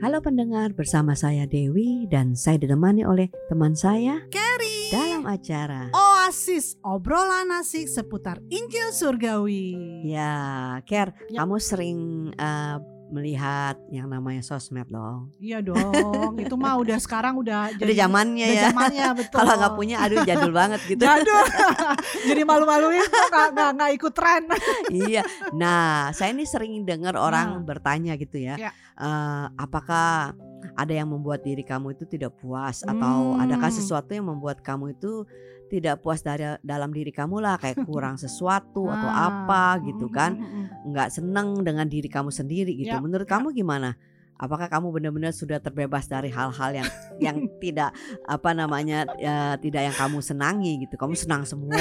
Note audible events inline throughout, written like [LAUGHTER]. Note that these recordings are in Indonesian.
Halo pendengar, bersama saya Dewi dan saya ditemani oleh teman saya Carrie dalam acara. Oasis obrolan asik seputar Injil Surgawi. Ya, Ker, Ya. kamu sering eh, melihat yang namanya sosmed dong. Iya dong, itu mah udah [LAUGHS] sekarang udah Udah zamannya udah ya. zamannya [LAUGHS] betul. Kalau nggak punya, aduh jadul banget gitu. Jadul. [LAUGHS] Jadi malu-maluin kok nggak nggak nggak ikut tren. iya. Nah, saya ini sering dengar orang Nah. bertanya gitu ya. Ya. eh, apakah [LAUGHS] ada yang membuat diri kamu itu tidak puas atau adakah Hmm. sesuatu yang membuat kamu itu tidak puas dari dalam diri kamu lah kayak [LAUGHS] kurang sesuatu atau apa gitu mm, kan? mm, mm, mm. nggak seneng dengan diri kamu sendiri gitu. Ya, Menurut ya. kamu gimana? Apakah kamu benar-benar sudah terbebas dari hal-hal yang yang [LAUGHS] tidak apa namanya ya, tidak yang kamu senangi gitu? Kamu senang semua?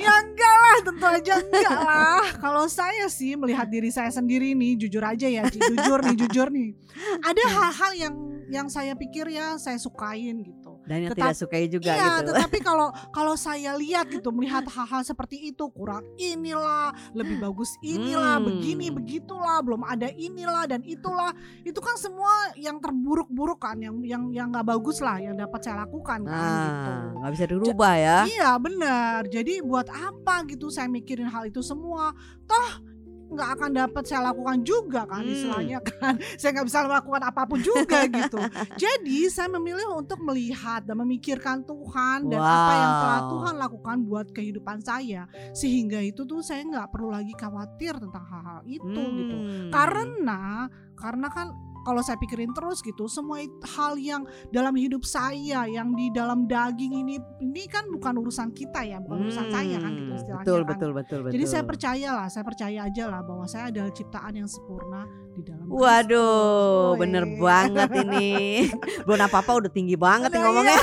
Ya enggak lah, tentu aja enggak lah. Kalau saya sih melihat diri saya sendiri nih, jujur aja ya, jujur nih, jujur nih. Ada hal-hal yang yang saya pikir ya saya sukain gitu. Dan yang Tetap- tidak sukai juga iya, gitu. tetapi [LAUGHS] kalau kalau saya lihat gitu melihat hal-hal seperti itu kurang inilah, lebih bagus inilah, Hmm. begini begitulah, belum ada inilah dan itulah. Itu kan semua yang terburuk-buruk kan, yang yang yang nggak bagus lah yang dapat saya lakukan kan gitu. Nah, nggak bisa dirubah ya. Iya benar. Jadi buat apa gitu saya mikirin hal itu semua? Toh nggak akan dapat saya lakukan juga kan Hmm. istilahnya kan. [LAUGHS] Saya nggak bisa melakukan apa pun juga gitu. [LAUGHS] Jadi saya memilih untuk melihat dan memikirkan Tuhan dan apa yang telah Wow. Tuhan lakukan buat kehidupan saya. Sehingga itu tuh saya nggak perlu lagi khawatir tentang hal-hal itu gitu. Hmm. Karena karena kan kalau saya pikirin terus gitu, semua hal yang dalam hidup saya yang di dalam daging ini ini kan bukan urusan kita ya, bukan urusan saya kan gitu Hmm, istilahnya Betul, kan. betul, betul, betul. Jadi saya percaya lah, saya percaya aja lah bahwa saya adalah ciptaan yang sempurna di dalam Kristus. Waduh, Woi. bener banget ini. [LAUGHS] Belum apa-apa udah tinggi banget ngomongnya.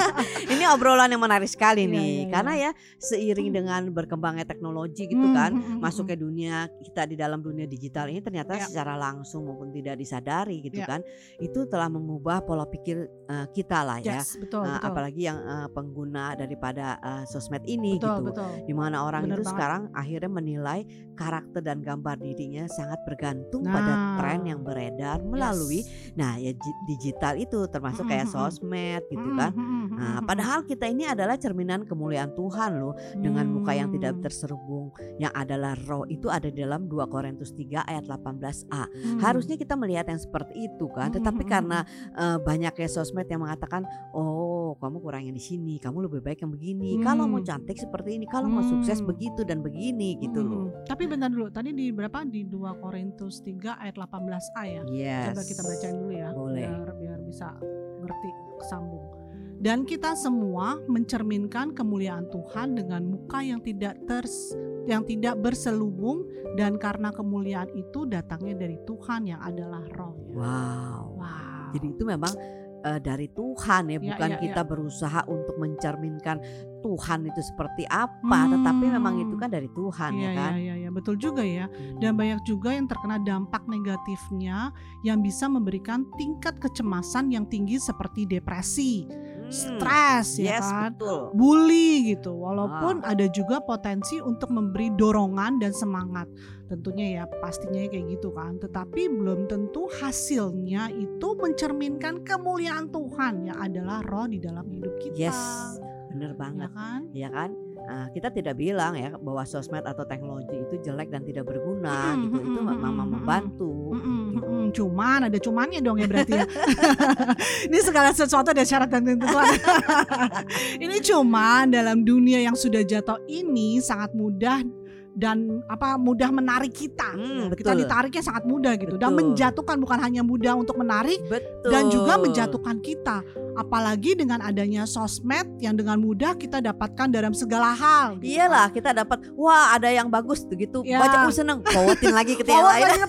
[LAUGHS] ini obrolan yang menarik sekali Iya, nih. iya, iya. Karena ya seiring dengan berkembangnya teknologi gitu Hmm, kan, hmm, hmm, masuknya dunia kita di dalam dunia digital ini ternyata Ya. secara langsung maupun tidak disadari gitu Ya. kan, itu telah mengubah pola pikir eh, kita lah ya. Yes, betul, Eh, betul. apalagi yang eh, pengguna daripada eh, sosmed ini betul, gitu. betul. Di mana orang Bener itu banget. sekarang akhirnya menilai karakter dan gambar dirinya sangat bergantung Nah. pada tren yang beredar melalui Yes. Nah ya digital itu termasuk Mm, kayak mm, mm. sosmed gitu kan. Nah, padahal kita ini adalah cerminan kemuliaan Tuhan loh dengan muka yang tidak Hmm, terserubung yang adalah roh itu ada di dalam 2 Korintus 3 ayat 18a. hmm. Harusnya kita melihat yang seperti itu kan, tetapi karena eh, banyaknya sosmed yang mengatakan, "Oh, kamu kurang yang di sini, kamu lebih baik yang begini. Kalau mau Hmm. cantik seperti ini, kalau mau sukses Hmm. begitu dan begini." gitu loh. Hmm, Tapi bentar dulu, tadi di berapa di 2 Korintus 3 ayat 18a ya. Yes. Coba kita bacain dulu ya, Boleh. biar biar bisa ngerti kesambung. Dan kita semua mencerminkan kemuliaan Tuhan dengan muka yang tidak ters yang tidak berselubung dan karena kemuliaan itu datangnya dari Tuhan yang adalah Roh. ya. Wow. Wow. Jadi itu memang eh, dari Tuhan ya, Ya, bukan ya, kita berusaha untuk mencerminkan Tuhan itu seperti apa, tetapi memang itu Hmm. kan dari Tuhan Iya, ya kan. iya, iya, iya, betul juga ya. Hmm. Dan banyak juga yang terkena dampak negatifnya yang bisa memberikan tingkat kecemasan yang tinggi seperti depresi, Hmm. stres ya Yes, kan. betul. bully gitu. Walaupun Ah. ada juga potensi untuk memberi dorongan dan semangat. Tentunya ya pastinya kayak gitu kan. Tetapi belum tentu hasilnya itu mencerminkan kemuliaan Tuhan yang adalah roh di dalam hidup kita. Yes, bener Ya banget. kan? Ya kan? Nah, kita tidak bilang ya bahwa sosmed atau teknologi itu jelek dan tidak berguna Mm-mm, gitu. Itu mm-mm, memang membantu. Mm-mm, gitu. mm-mm. Cuman ada cumannya dong ya berarti ya. [LAUGHS] [LAUGHS] Ini segala sesuatu ada syarat dan ketentuan. [LAUGHS] ini cuman dalam dunia yang sudah jatuh ini sangat mudah dan apa mudah menarik kita. Hmm, Ya, kita betul. ditariknya sangat mudah gitu dan Betul. menjatuhkan bukan hanya mudah untuk menarik Betul. dan juga menjatuhkan kita. Apalagi dengan adanya sosmed yang dengan mudah kita dapatkan dalam segala hal. gitu. Iyalah kita dapat wah ada yang bagus gitu Ya. baca oh seneng forwardin lagi ke [LAUGHS] yang lain.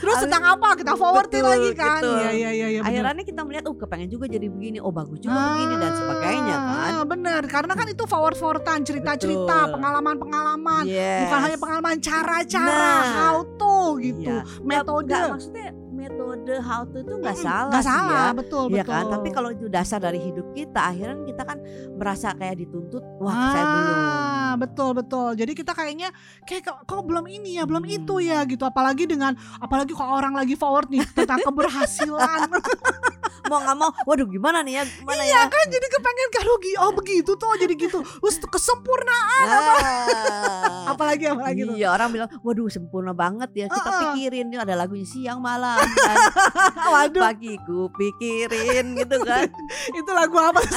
Terus tentang apa kita forwardin Betul, lagi kan? gitu. Iya iya iya iya. bener. akhirnya kita melihat oh kepengen juga jadi begini oh bagus juga begini dan sebagainya kan Ah, bener karena kan itu forward forwardan cerita-cerita Betul. pengalaman-pengalaman yes. Bukan hanya pengalaman cara-cara Nah. how to gitu Iya. metode Nggak, maksudnya metode how to itu nggak Mm-mm, salah nggak sih salah ya betul Iya betul kan, tapi kalau itu dasar dari hidup kita, akhirnya kita kan merasa kayak dituntut, wah saya belum. Ah, betul betul. Jadi kita kayaknya kayak kok, kok belum ini ya, belum Hmm. itu ya gitu. Apalagi dengan apalagi kalau orang lagi forward nih tentang [LAUGHS] keberhasilan. [LAUGHS] Mau nggak mau, waduh gimana nih ya, gimana Iya ya? kan jadi kepengen rugi. Oh begitu tuh jadi gitu. Terus kesempurnaan Ah. apalagi apalagi tuh. Iya orang bilang, waduh sempurna banget ya. Kita Heeh. pikirin ada lagunya siang malam kan. [LAUGHS] Waduh, Pagiku pikirin gitu kan. [LAUGHS] itu lagu apa? [LAUGHS]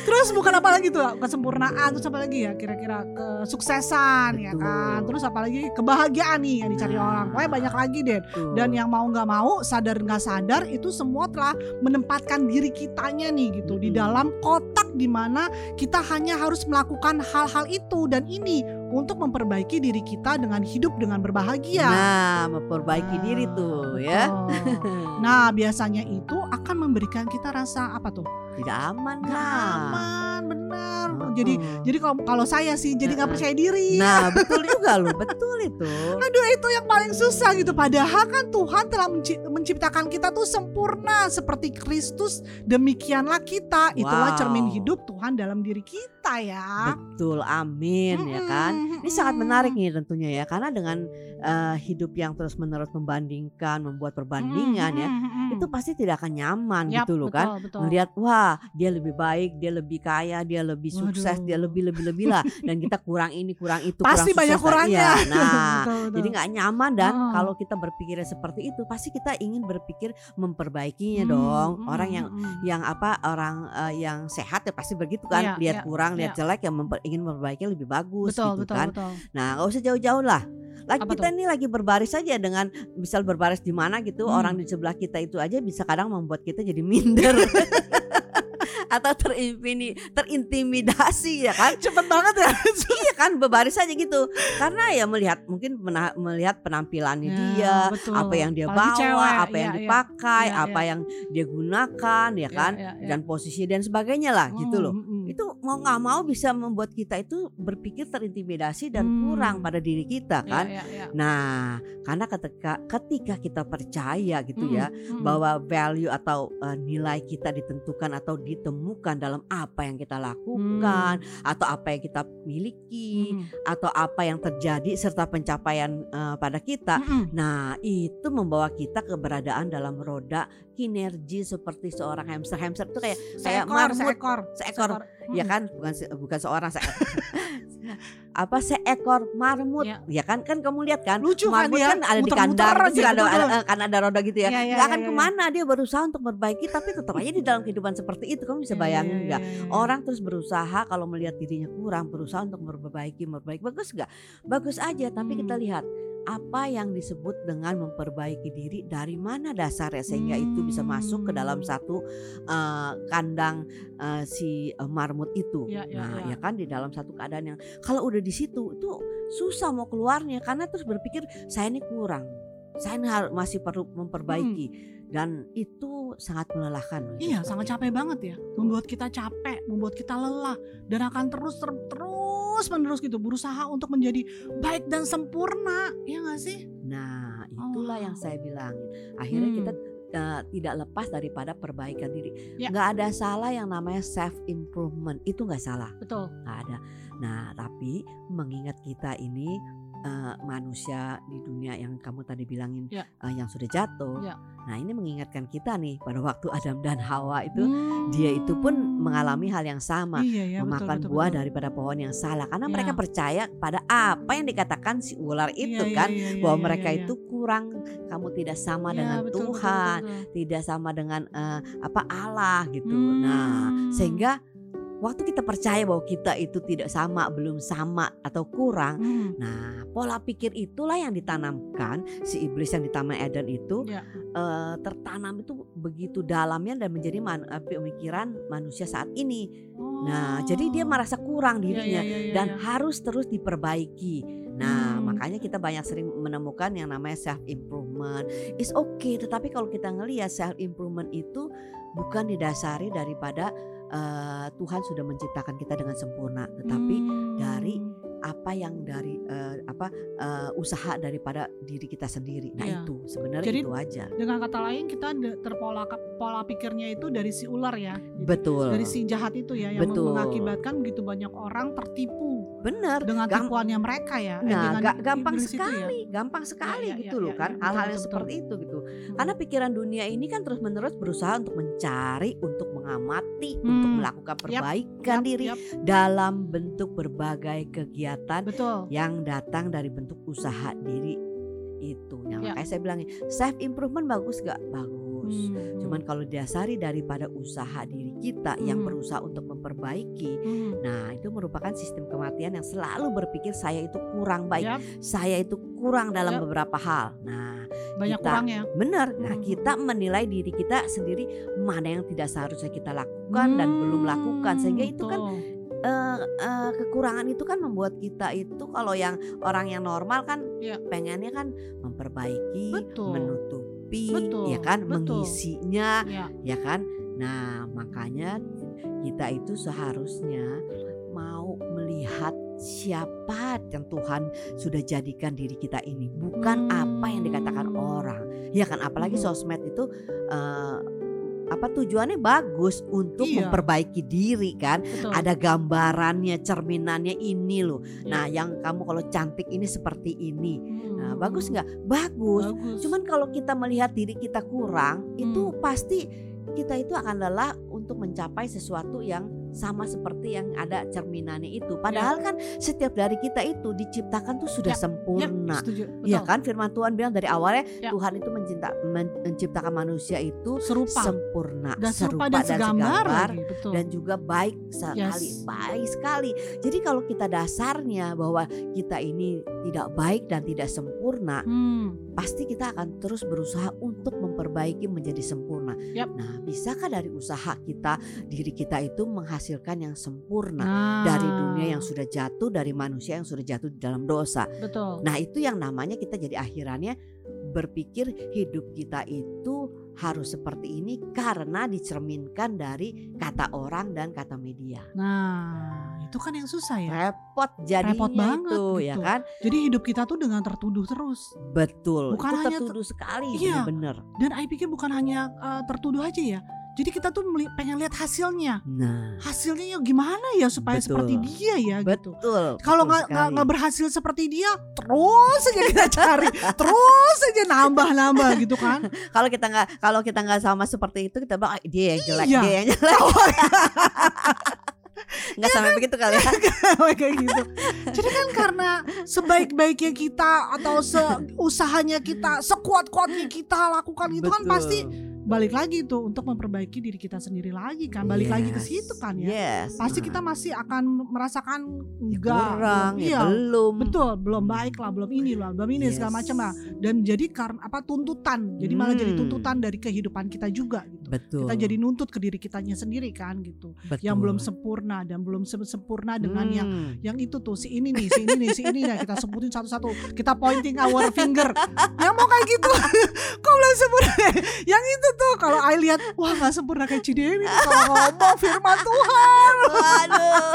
Terus bukan apa lagi tuh kesempurnaan terus apa lagi ya kira-kira kesuksesan ya Betul. kan. Terus apalagi kebahagiaan nih yang dicari Nah. orang. Pokoknya banyak lagi deh. Dan yang mau nggak mau sadar nggak sadar itu semua telah menempatkan diri kitanya nih gitu di Mm-mm. dalam kotak di mana kita hanya harus melakukan hal-hal itu dan ini untuk memperbaiki diri kita dengan hidup dengan berbahagia. Nah, memperbaiki Nah, diri tuh ya. [LAUGHS] Nah biasanya itu akan memberikan kita rasa apa tuh? Tidak aman lah. aman, benar. Jadi jadi kalau kalau saya sih jadi nggak Heeh. percaya diri. Nah, [LAUGHS] betul juga loh, betul itu. Aduh itu yang paling susah gitu Padahal kan Tuhan telah menci- menciptakan kita tuh sempurna Seperti Kristus demikianlah kita Itulah Wow. cermin hidup Tuhan dalam diri kita ya Betul, amin ya kan. Ini sangat menarik nih tentunya ya, karena dengan eh, hidup yang terus-menerus membandingkan, membuat perbandingan ya, itu pasti tidak akan nyaman Yap, gitu loh betul, kan. betul. Melihat wah dia lebih baik, dia lebih kaya, dia lebih sukses, Waduh. dia lebih lebih lebih lah, dan kita kurang ini, kurang itu, Pasti kurang banyak sukses. kurangnya Iya, [LAUGHS] Nah, Betul, betul. jadi nggak nyaman dan Heeh. kalau kita berpikirnya seperti itu, pasti kita ingin berpikir memperbaikinya Hmm, dong. mm, Orang yang mm. yang apa orang eh, yang sehat ya pasti begitu kan Iya, lihat iya, kurang lihat iya. jelek yang memper- ingin memperbaiki lebih bagus Betul, gitu betul, kan betul. nah nggak usah jauh-jauh lah lagi Apa kita ini lagi berbaris saja dengan misal berbaris di mana gitu Hmm. orang di sebelah kita itu aja bisa kadang membuat kita jadi minder [LAUGHS] atau terimpini, terintimidasi ya kan Cepet banget ya [LAUGHS] iya kan berbaris saja gitu karena ya melihat mungkin mena- melihat penampilannya Ya, dia betul. apa yang dia Apalagi bawa cewek, apa yang iya, iya. dipakai apa iya. yang dia gunakan ya Ya, kan ya, ya. dan posisi dan sebagainya lah gitu Mm, loh mm, mm. itu mau nggak mau bisa membuat kita itu berpikir terintimidasi dan Hmm. kurang pada diri kita Ya, kan ya, ya. nah karena ketika ketika kita percaya gitu Mm, ya mm. bahwa value atau uh, nilai kita ditentukan atau ditemukan dalam apa yang kita lakukan atau apa yang kita miliki Mm. atau apa yang terjadi serta pencapaian uh, pada kita Mm-mm. Nah, itu membawa kita keberadaan dalam roda kinergi seperti seorang hamster. Hamster itu kayak kayak seekor, marmut, seekor, seekor. ya Mm. kan, bukan se- bukan seorang se- [LAUGHS] apa seekor marmut. Ya. Ya kan, kan kamu lihat kan, Lucu kan marmut dia, kan ada di muter-muter kandang, aja, terus ada, betul. ada- kan ada roda gitu ya. Ya, ya, Nggak ya, akan ya, ya. ke mana dia berusaha untuk memperbaiki, tapi tetap aja di dalam kehidupan seperti itu. Kamu bisa Ya, bayangin ya, nggak? ya, ya, ya. Orang terus berusaha kalau melihat dirinya kurang, berusaha untuk memperbaiki, memperbaiki. Bagus nggak? Bagus aja, tapi kita Hmm. lihat apa yang disebut dengan memperbaiki diri dari mana dasarnya sehingga itu bisa masuk ke dalam Hmm. satu eh, kandang eh, si eh, marmut itu. Ya, ya, nah, ya. ya kan di dalam satu keadaan yang kalau udah di situ itu susah mau keluarnya karena terus berpikir saya ini kurang. Saya ini masih perlu memperbaiki dan itu sangat melelahkan. Iya, sangat itu. capek banget ya. Membuat kita capek, membuat kita lelah dan akan terus ter- terus menerus gitu berusaha untuk menjadi baik dan sempurna. Iya gak sih? Nah, itulah yang wow. saya bilangin. Akhirnya Hmm. kita eh, tidak lepas daripada perbaikan diri. Ya. Nggak ada salah yang namanya self improvement. Itu nggak salah, Betul. nggak ada. Nah, tapi mengingat kita ini eh, manusia di dunia yang kamu tadi bilangin Ya. eh, yang sudah jatuh. Ya. Nah, ini mengingatkan kita nih pada waktu Adam dan Hawa itu Hmm. dia itu pun mengalami hal yang sama. iya, ya, betul, memakan betul, buah betul. daripada pohon yang salah karena Ya. mereka percaya pada apa yang dikatakan si ular itu Iya, iya, kan iya, iya, bahwa iya, mereka iya, iya. itu kurang kamu tidak sama Iya, dengan betul, betul, Tuhan betul, betul. tidak sama dengan eh, apa Allah gitu nah Hmm. sehingga waktu kita percaya bahwa kita itu tidak sama belum sama atau kurang Hmm. nah pola pikir itulah yang ditanamkan si iblis yang di Taman Eden itu Ya. eh, tertanam itu begitu dalamnya dan menjadi man- eh, pemikiran manusia saat ini nah jadi dia Oh. merasa kurang Iya, dirinya iya, iya, iya, dan iya. harus terus diperbaiki. Nah, Hmm. makanya kita banyak sering menemukan yang namanya self improvement. It's okay, tetapi kalau kita ngelihat self improvement itu bukan didasari daripada eh, Tuhan sudah menciptakan kita dengan sempurna, tetapi dari Hmm. apa yang dari eh, apa eh, usaha daripada diri kita sendiri. Nah Iya. itu sebenarnya Jadi, itu aja. Dengan kata lain kita terpola pola pikirnya itu dari si ular ya. Betul. Dari si jahat itu ya yang Betul. mengakibatkan begitu banyak orang tertipu Benar. dengan tipuannya mereka ya. eh, Nah, dengan ga- gampang itu ya. sekali, gampang sekali iya, gitu iya, loh iya, kan, iya, hal-hal betul, yang betul, seperti itu gitu. Hmm. Karena pikiran dunia ini kan terus-menerus berusaha untuk mencari, untuk mengamati, untuk Hmm. melakukan Yap, perbaikan Yap, diri yap, dalam bentuk berbagai kegiatan betul. yang datang dari bentuk usaha diri itu. Nah, Ya. makanya saya bilang self improvement bagus gak? Bagus. Hmm, Cuman kalau dasari daripada usaha diri kita yang Hmm. berusaha untuk memperbaiki, hmm, nah itu merupakan sistem kematian yang selalu berpikir saya itu kurang baik, yap, saya itu kurang dalam Yap. beberapa hal. Nah, banyak kita- kurangnya. benar. Nah, Hmm. kita menilai diri kita sendiri mana yang tidak seharusnya kita lakukan dan belum lakukan sehingga itu kan Hmm, Betul. eh, eh, kekurangan itu kan membuat kita itu kalau yang orang yang normal kan Ya. pengennya kan memperbaiki, Betul. Menutupi, Betul, ya kan, betul. mengisinya, Ya. ya kan. Nah, makanya kita itu seharusnya mau melihat siapa yang Tuhan sudah jadikan diri kita ini, bukan apa yang dikatakan Hmm. orang. Ya kan, apalagi Hmm. sosmed itu eh, apa tujuannya bagus untuk Iya. memperbaiki diri kan. Betul. Ada gambarannya, cerminannya ini loh. Ya. Nah, yang kamu kalau cantik ini seperti ini. Nah, Hmm. bagus nggak? Bagus. Bagus. Cuman kalau kita melihat diri kita kurang, itu Hmm. pasti kita itu akan lelah untuk mencapai sesuatu yang sama seperti yang ada cerminannya itu. Padahal kan setiap dari kita itu diciptakan tuh sudah Ya, Ya, sempurna. setuju. Iya Betul. kan firman Tuhan bilang dari awalnya Ya. Tuhan itu mencinta, men- menciptakan manusia itu Serupa sempurna, dan serupa dan segambar lagi, betul. dan juga baik sekali, Yes. baik sekali. Jadi kalau kita dasarnya bahwa kita ini tidak baik dan tidak sempurna, Hmm, pasti kita akan terus berusaha untuk memperbaiki menjadi sempurna. Yap. Nah, bisakah dari usaha kita diri kita itu menghasilkan yang sempurna nah, dari dunia yang sudah jatuh, dari manusia yang sudah jatuh di dalam dosa? betul. Nah, itu yang namanya kita jadi akhirannya berpikir hidup kita itu harus seperti ini karena dicerminkan dari kata orang dan kata media. Nah, itu kan yang susah ya. Repot jadinya Repot banget itu ya gitu. kan? Jadi hidup kita tuh dengan tertuduh terus. Betul. Bukan itu hanya tertuduh sekali Iya. bener. Dan I pikir bukan hanya uh, tertuduh aja ya. Jadi kita tuh meli- pengen lihat hasilnya. Nah, Hasilnya ya gimana ya supaya Betul. seperti dia ya gitu. betul. Kalau betul nggak nggak berhasil seperti dia, terus aja kita cari, [LAUGHS] terus aja nambah-nambah gitu kan. [LAUGHS] kalau kita nggak kalau kita nggak sama seperti itu kita bilang "Ah, dia yang jelek, Iya. dia yang jelek. [LAUGHS] Nggak sampai begitu kali ya. kayak gitu. Jadi kan karena sebaik-baiknya kita atau seusahanya kita, sekuat-kuatnya kita lakukan itu kan pasti balik lagi tuh untuk memperbaiki diri kita sendiri lagi kan. Balik lagi ke Yes, situ kan ya. Yes. Pasti Nah, kita masih akan merasakan ya enggak kurang, belum- ya iya, belum. betul belum baik lah belum ini lah belum ini segala Yes. macam lah dan jadi karena apa tuntutan jadi malah jadi Hmm. tuntutan dari kehidupan kita juga gitu Betul. kita jadi nuntut ke diri kitanya sendiri kan gitu Betul. yang belum sempurna dan belum se- sempurna dengan yang Hmm. yang itu tuh si ini nih si ini nih si ini nih kita sebutin satu-satu kita pointing our finger yang mau kayak gitu [LAUGHS] kok belum sempurna yang itu tuh kalau I lihat wah nggak sempurna kayak Cidewi nih kalau ngomong firman Tuhan Waduh.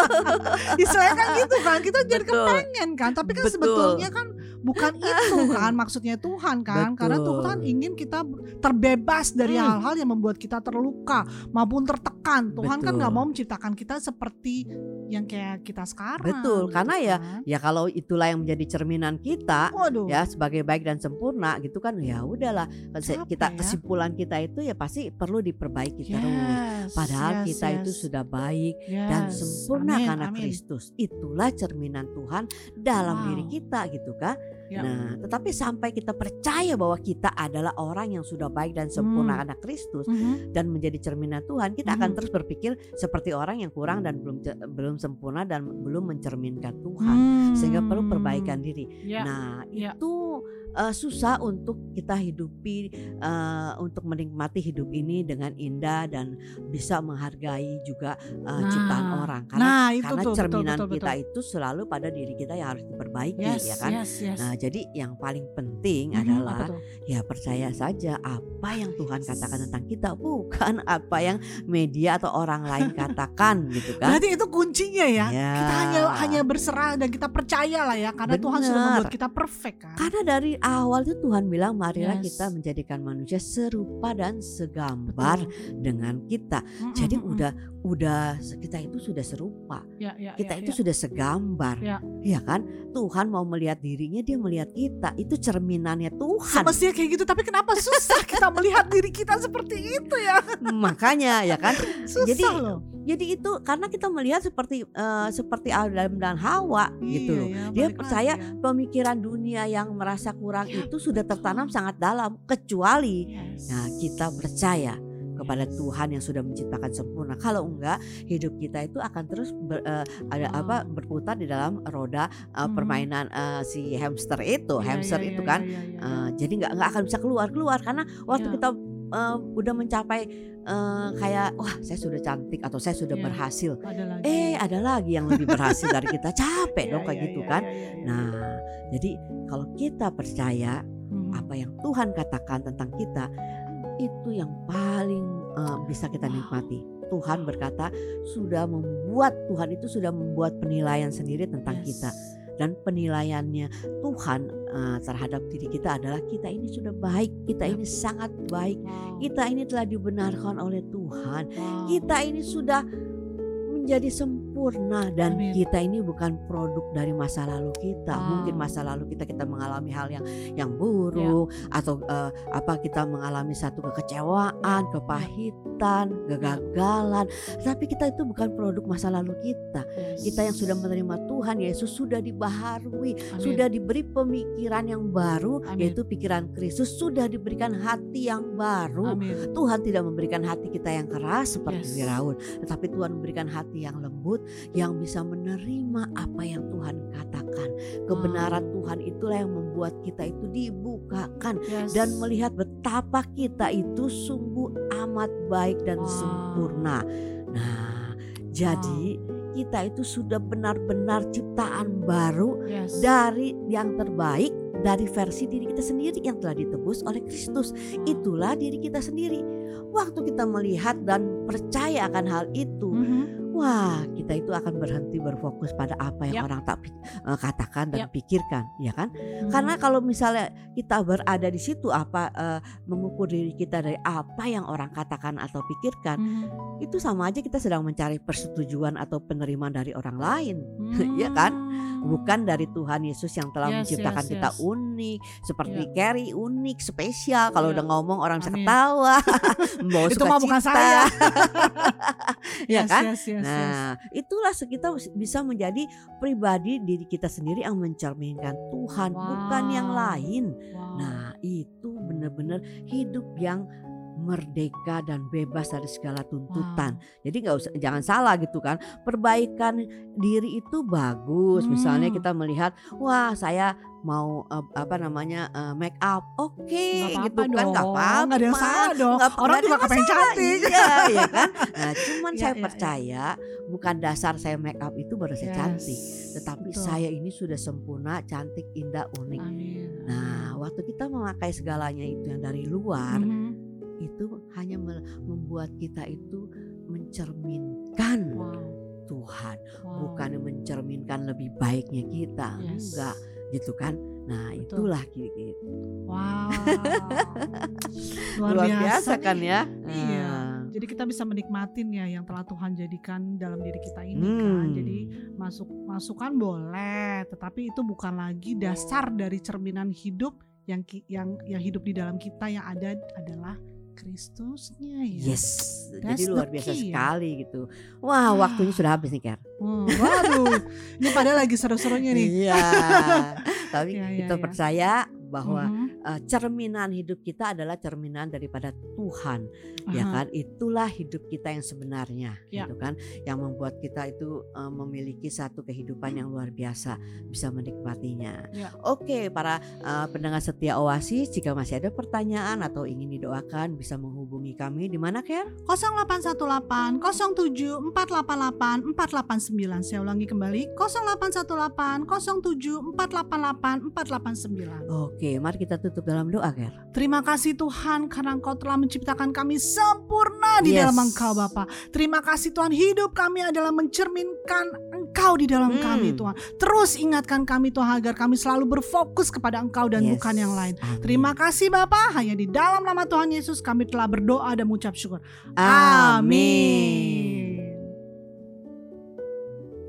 istilahnya kan gitu kan kita jadi Betul. kepengen kan tapi kan Betul. sebetulnya kan bukan itu kan maksudnya Tuhan kan karena Betul. Tuhan ingin kita terbebas dari Hmm. hal-hal yang membuat kita terluka maupun tertekan Tuhan kan Betul. nggak mau menciptakan kita seperti yang kayak kita sekarang Betul, gitu karena ya kan. Ya kalau itulah yang menjadi cerminan kita waduh ya sebagai baik dan sempurna gitu kan ya udahlah Capek kita ya. kesimpulan kita itu ya pasti perlu diperbaiki terus. Yes, Padahal yes, kita itu yes, sudah baik dan yes. sempurna Amin, karena amin. Kristus. Itulah cerminan Tuhan dalam Wow. diri kita gitu kan. Ya. Nah, tetapi sampai kita percaya bahwa kita adalah orang yang sudah baik dan sempurna Hmm. karena Kristus Mhm. dan menjadi cerminan Tuhan, kita akan Mhm. terus berpikir seperti orang yang kurang dan belum belum sempurna dan belum mencerminkan Tuhan. Sehingga perlu Hmm. perbaikan diri. Ya, Nah, ya. itu uh, susah untuk kita hidupi uh, untuk menikmati hidup ini dengan indah dan bisa menghargai juga uh, Nah, ciptaan orang karena nah itu karena tuh betul cerminan betul kita betul. itu selalu pada diri kita yang harus diperbaiki Yes, ya kan. yes, yes. Nah, jadi yang paling penting Mhm, adalah ya percaya saja apa yang Tuhan katakan tentang kita bukan [LAUGHS] apa yang media atau orang lain [LAUGHS] katakan gitu kan. Berarti itu kuncinya ya. Ya. Kita hanya hanya berserah dan kita percaya lah ya karena Tuhan sudah membuat kita perfect kan. Karena dari awal itu Tuhan bilang marilah Yes. kita menjadikan manusia serupa dan segambar Betul. dengan kita. Mm, Jadi mm, mm, udah udah kita itu sudah serupa. ya, ya, Kita ya, itu ya. sudah segambar. Ya. Ya kan? Tuhan mau melihat dirinya, dia melihat kita. Itu cerminannya Tuhan. Semestinya kayak gitu tapi kenapa susah kita melihat diri kita seperti itu ya? Makanya ya kan? Susah Jadi loh. Jadi itu karena kita melihat seperti eh, seperti Adam dan Hawa gitu Iya, loh. ya, Dia percaya ya. Pemikiran dunia yang merasa kurang itu sudah tertanam sangat dalam kecuali Yes. Nah, kita percaya kepada Tuhan yang sudah menciptakan sempurna. Kalau enggak, hidup kita itu akan terus ber- eh, ada Wow. apa berputar di dalam roda eh, Mhm. permainan eh, si hamster itu, Iya, hamster iya, itu iya, kan. iya, iya, iya. Eh, jadi nggak nggak akan bisa keluar keluar karena waktu Iya. kita eh, udah mencapai eh, kayak wah saya sudah cantik atau saya sudah Iya. berhasil. ada lagi. Eh ada lagi yang lebih berhasil dari kita capek Iya, dong kayak iya, gitu iya, kan. iya, iya, iya. Nah jadi kalau kita percaya Mhm. apa yang Tuhan katakan tentang kita itu yang paling eh, bisa kita nikmati. Tuhan berkata sudah membuat Tuhan itu sudah membuat penilaian sendiri tentang Yes. kita. Dan penilaiannya Tuhan eh, terhadap diri kita adalah kita ini sudah baik, kita ini sangat baik, kita ini telah dibenarkan oleh Tuhan, kita ini sudah menjadi sempurna dan Amin. kita ini bukan produk dari masa lalu kita. Wow. Mungkin masa lalu kita kita mengalami hal yang yang Ya. buruk atau eh, apa kita mengalami satu kekecewaan, kepahitan, kegagalan. Tapi kita itu bukan produk masa lalu kita. Yes. Kita yang sudah menerima Tuhan Yesus sudah dibaharui, Amin. sudah diberi pemikiran yang baru Amin. yaitu pikiran Kristus, sudah diberikan hati yang baru. Amin. Tuhan tidak memberikan hati kita yang keras seperti Yes. Firaun, tetapi Tuhan memberikan hati yang lembut yang bisa menerima apa yang Tuhan katakan. Kebenaran Tuhan itulah yang membuat kita itu dibukakan Yes. dan melihat betapa kita itu sungguh amat baik dan Wow. sempurna. Nah, jadi kita itu sudah benar-benar ciptaan baru Yes. dari yang terbaik dari versi diri kita sendiri yang telah ditebus oleh Kristus. Wow. Itulah diri kita sendiri. Waktu kita melihat dan percaya akan hal itu, Mhm. Wah kita itu akan berhenti berfokus pada apa yang Yap. orang tak eh, katakan dan Yap. pikirkan, ya kan? Mhm. Karena kalau misalnya kita berada di situ apa eh, mengukur diri kita dari apa yang orang katakan atau pikirkan, Mhm. itu sama aja kita sedang mencari persetujuan atau penerimaan dari orang lain. [LAUGHS] Iya kan? bukan dari Tuhan Yesus yang telah Yes, menciptakan yes, kita yes. unik seperti Carrie unik spesial kalau Iya. udah ngomong orang bisa ketawa [LAUGHS] membawa Itu mah bukan saya. [LAUGHS] ya Yes, kan yes, yes, yes. nah itulah kita bisa menjadi pribadi diri kita sendiri yang mencerminkan Tuhan bukan yang Wow. lain Wow. nah itu benar-benar hidup yang merdeka dan bebas dari segala tuntutan. Jadi nggak usah jangan salah gitu kan. Perbaikan diri itu bagus. Misalnya Hmm. kita melihat, wah saya mau eh, apa namanya eh, make up, oke Nggak gitu apa-apa kan nggak apa-apa. nggak ada yang salah dong. Nggak- Orang juga kepengen cantik. Iya, ya kan. Nah, cuman [LAUGHS] Ya, saya ya, ya. percaya bukan dasar saya make up itu baru saya Yes, cantik, tetapi betul. saya ini sudah sempurna, cantik, indah, unik. Amin. Nah, waktu kita memakai segalanya itu yang dari luar, Mhm. Itu hanya me- membuat kita itu mencerminkan Wow. Tuhan, wow. bukan mencerminkan lebih baiknya kita, Yes. enggak gitu kan? Nah, Betul. itulah gitu. Wow. [LAUGHS] Luar, biasa, nih. kan ya? Iya. Ah. Jadi kita bisa menikmatin ya yang telah Tuhan jadikan dalam diri kita ini kan. Hmm. Jadi masuk masukan boleh, tetapi itu bukan lagi dasar dari cerminan hidup yang yang yang hidup di dalam kita yang ada adalah Kristusnya ya. Yes, That's jadi luar biasa key ya. sekali gitu. Wah, waktunya sudah habis nih, Ker. Hmm, waduh, ini padahal lagi seru-serunya nih. Iya. [LAUGHS] Tapi Iya, iya, kita iya. percaya bahwa Mhm. Uh, cerminan hidup kita adalah cerminan daripada Tuhan, ya Aha. kan? Itulah hidup kita yang sebenarnya, Ya. gitu kan? Yang membuat kita itu uh, memiliki satu kehidupan yang luar biasa, bisa menikmatinya. Ya. Oke, para uh, pendengar setia Oasis, jika masih ada pertanyaan atau ingin didoakan, bisa menghubungi kami di mana, Ker? 0818 07 488 489 saya ulangi kembali 0818 07 488 489 Oke, mari kita tutup dalam doa, Ker. Terima kasih Tuhan karena Engkau telah menciptakan kami sempurna di Yes. dalam Engkau Bapa. Terima kasih Tuhan hidup kami adalah mencerminkan Engkau di dalam Hmm. kami Tuhan. Terus ingatkan kami Tuhan agar kami selalu berfokus kepada Engkau dan Yes. bukan yang lain. Amin. Terima kasih Bapa, hanya di dalam nama Tuhan Yesus kami telah berdoa dan mengucap syukur. Amin.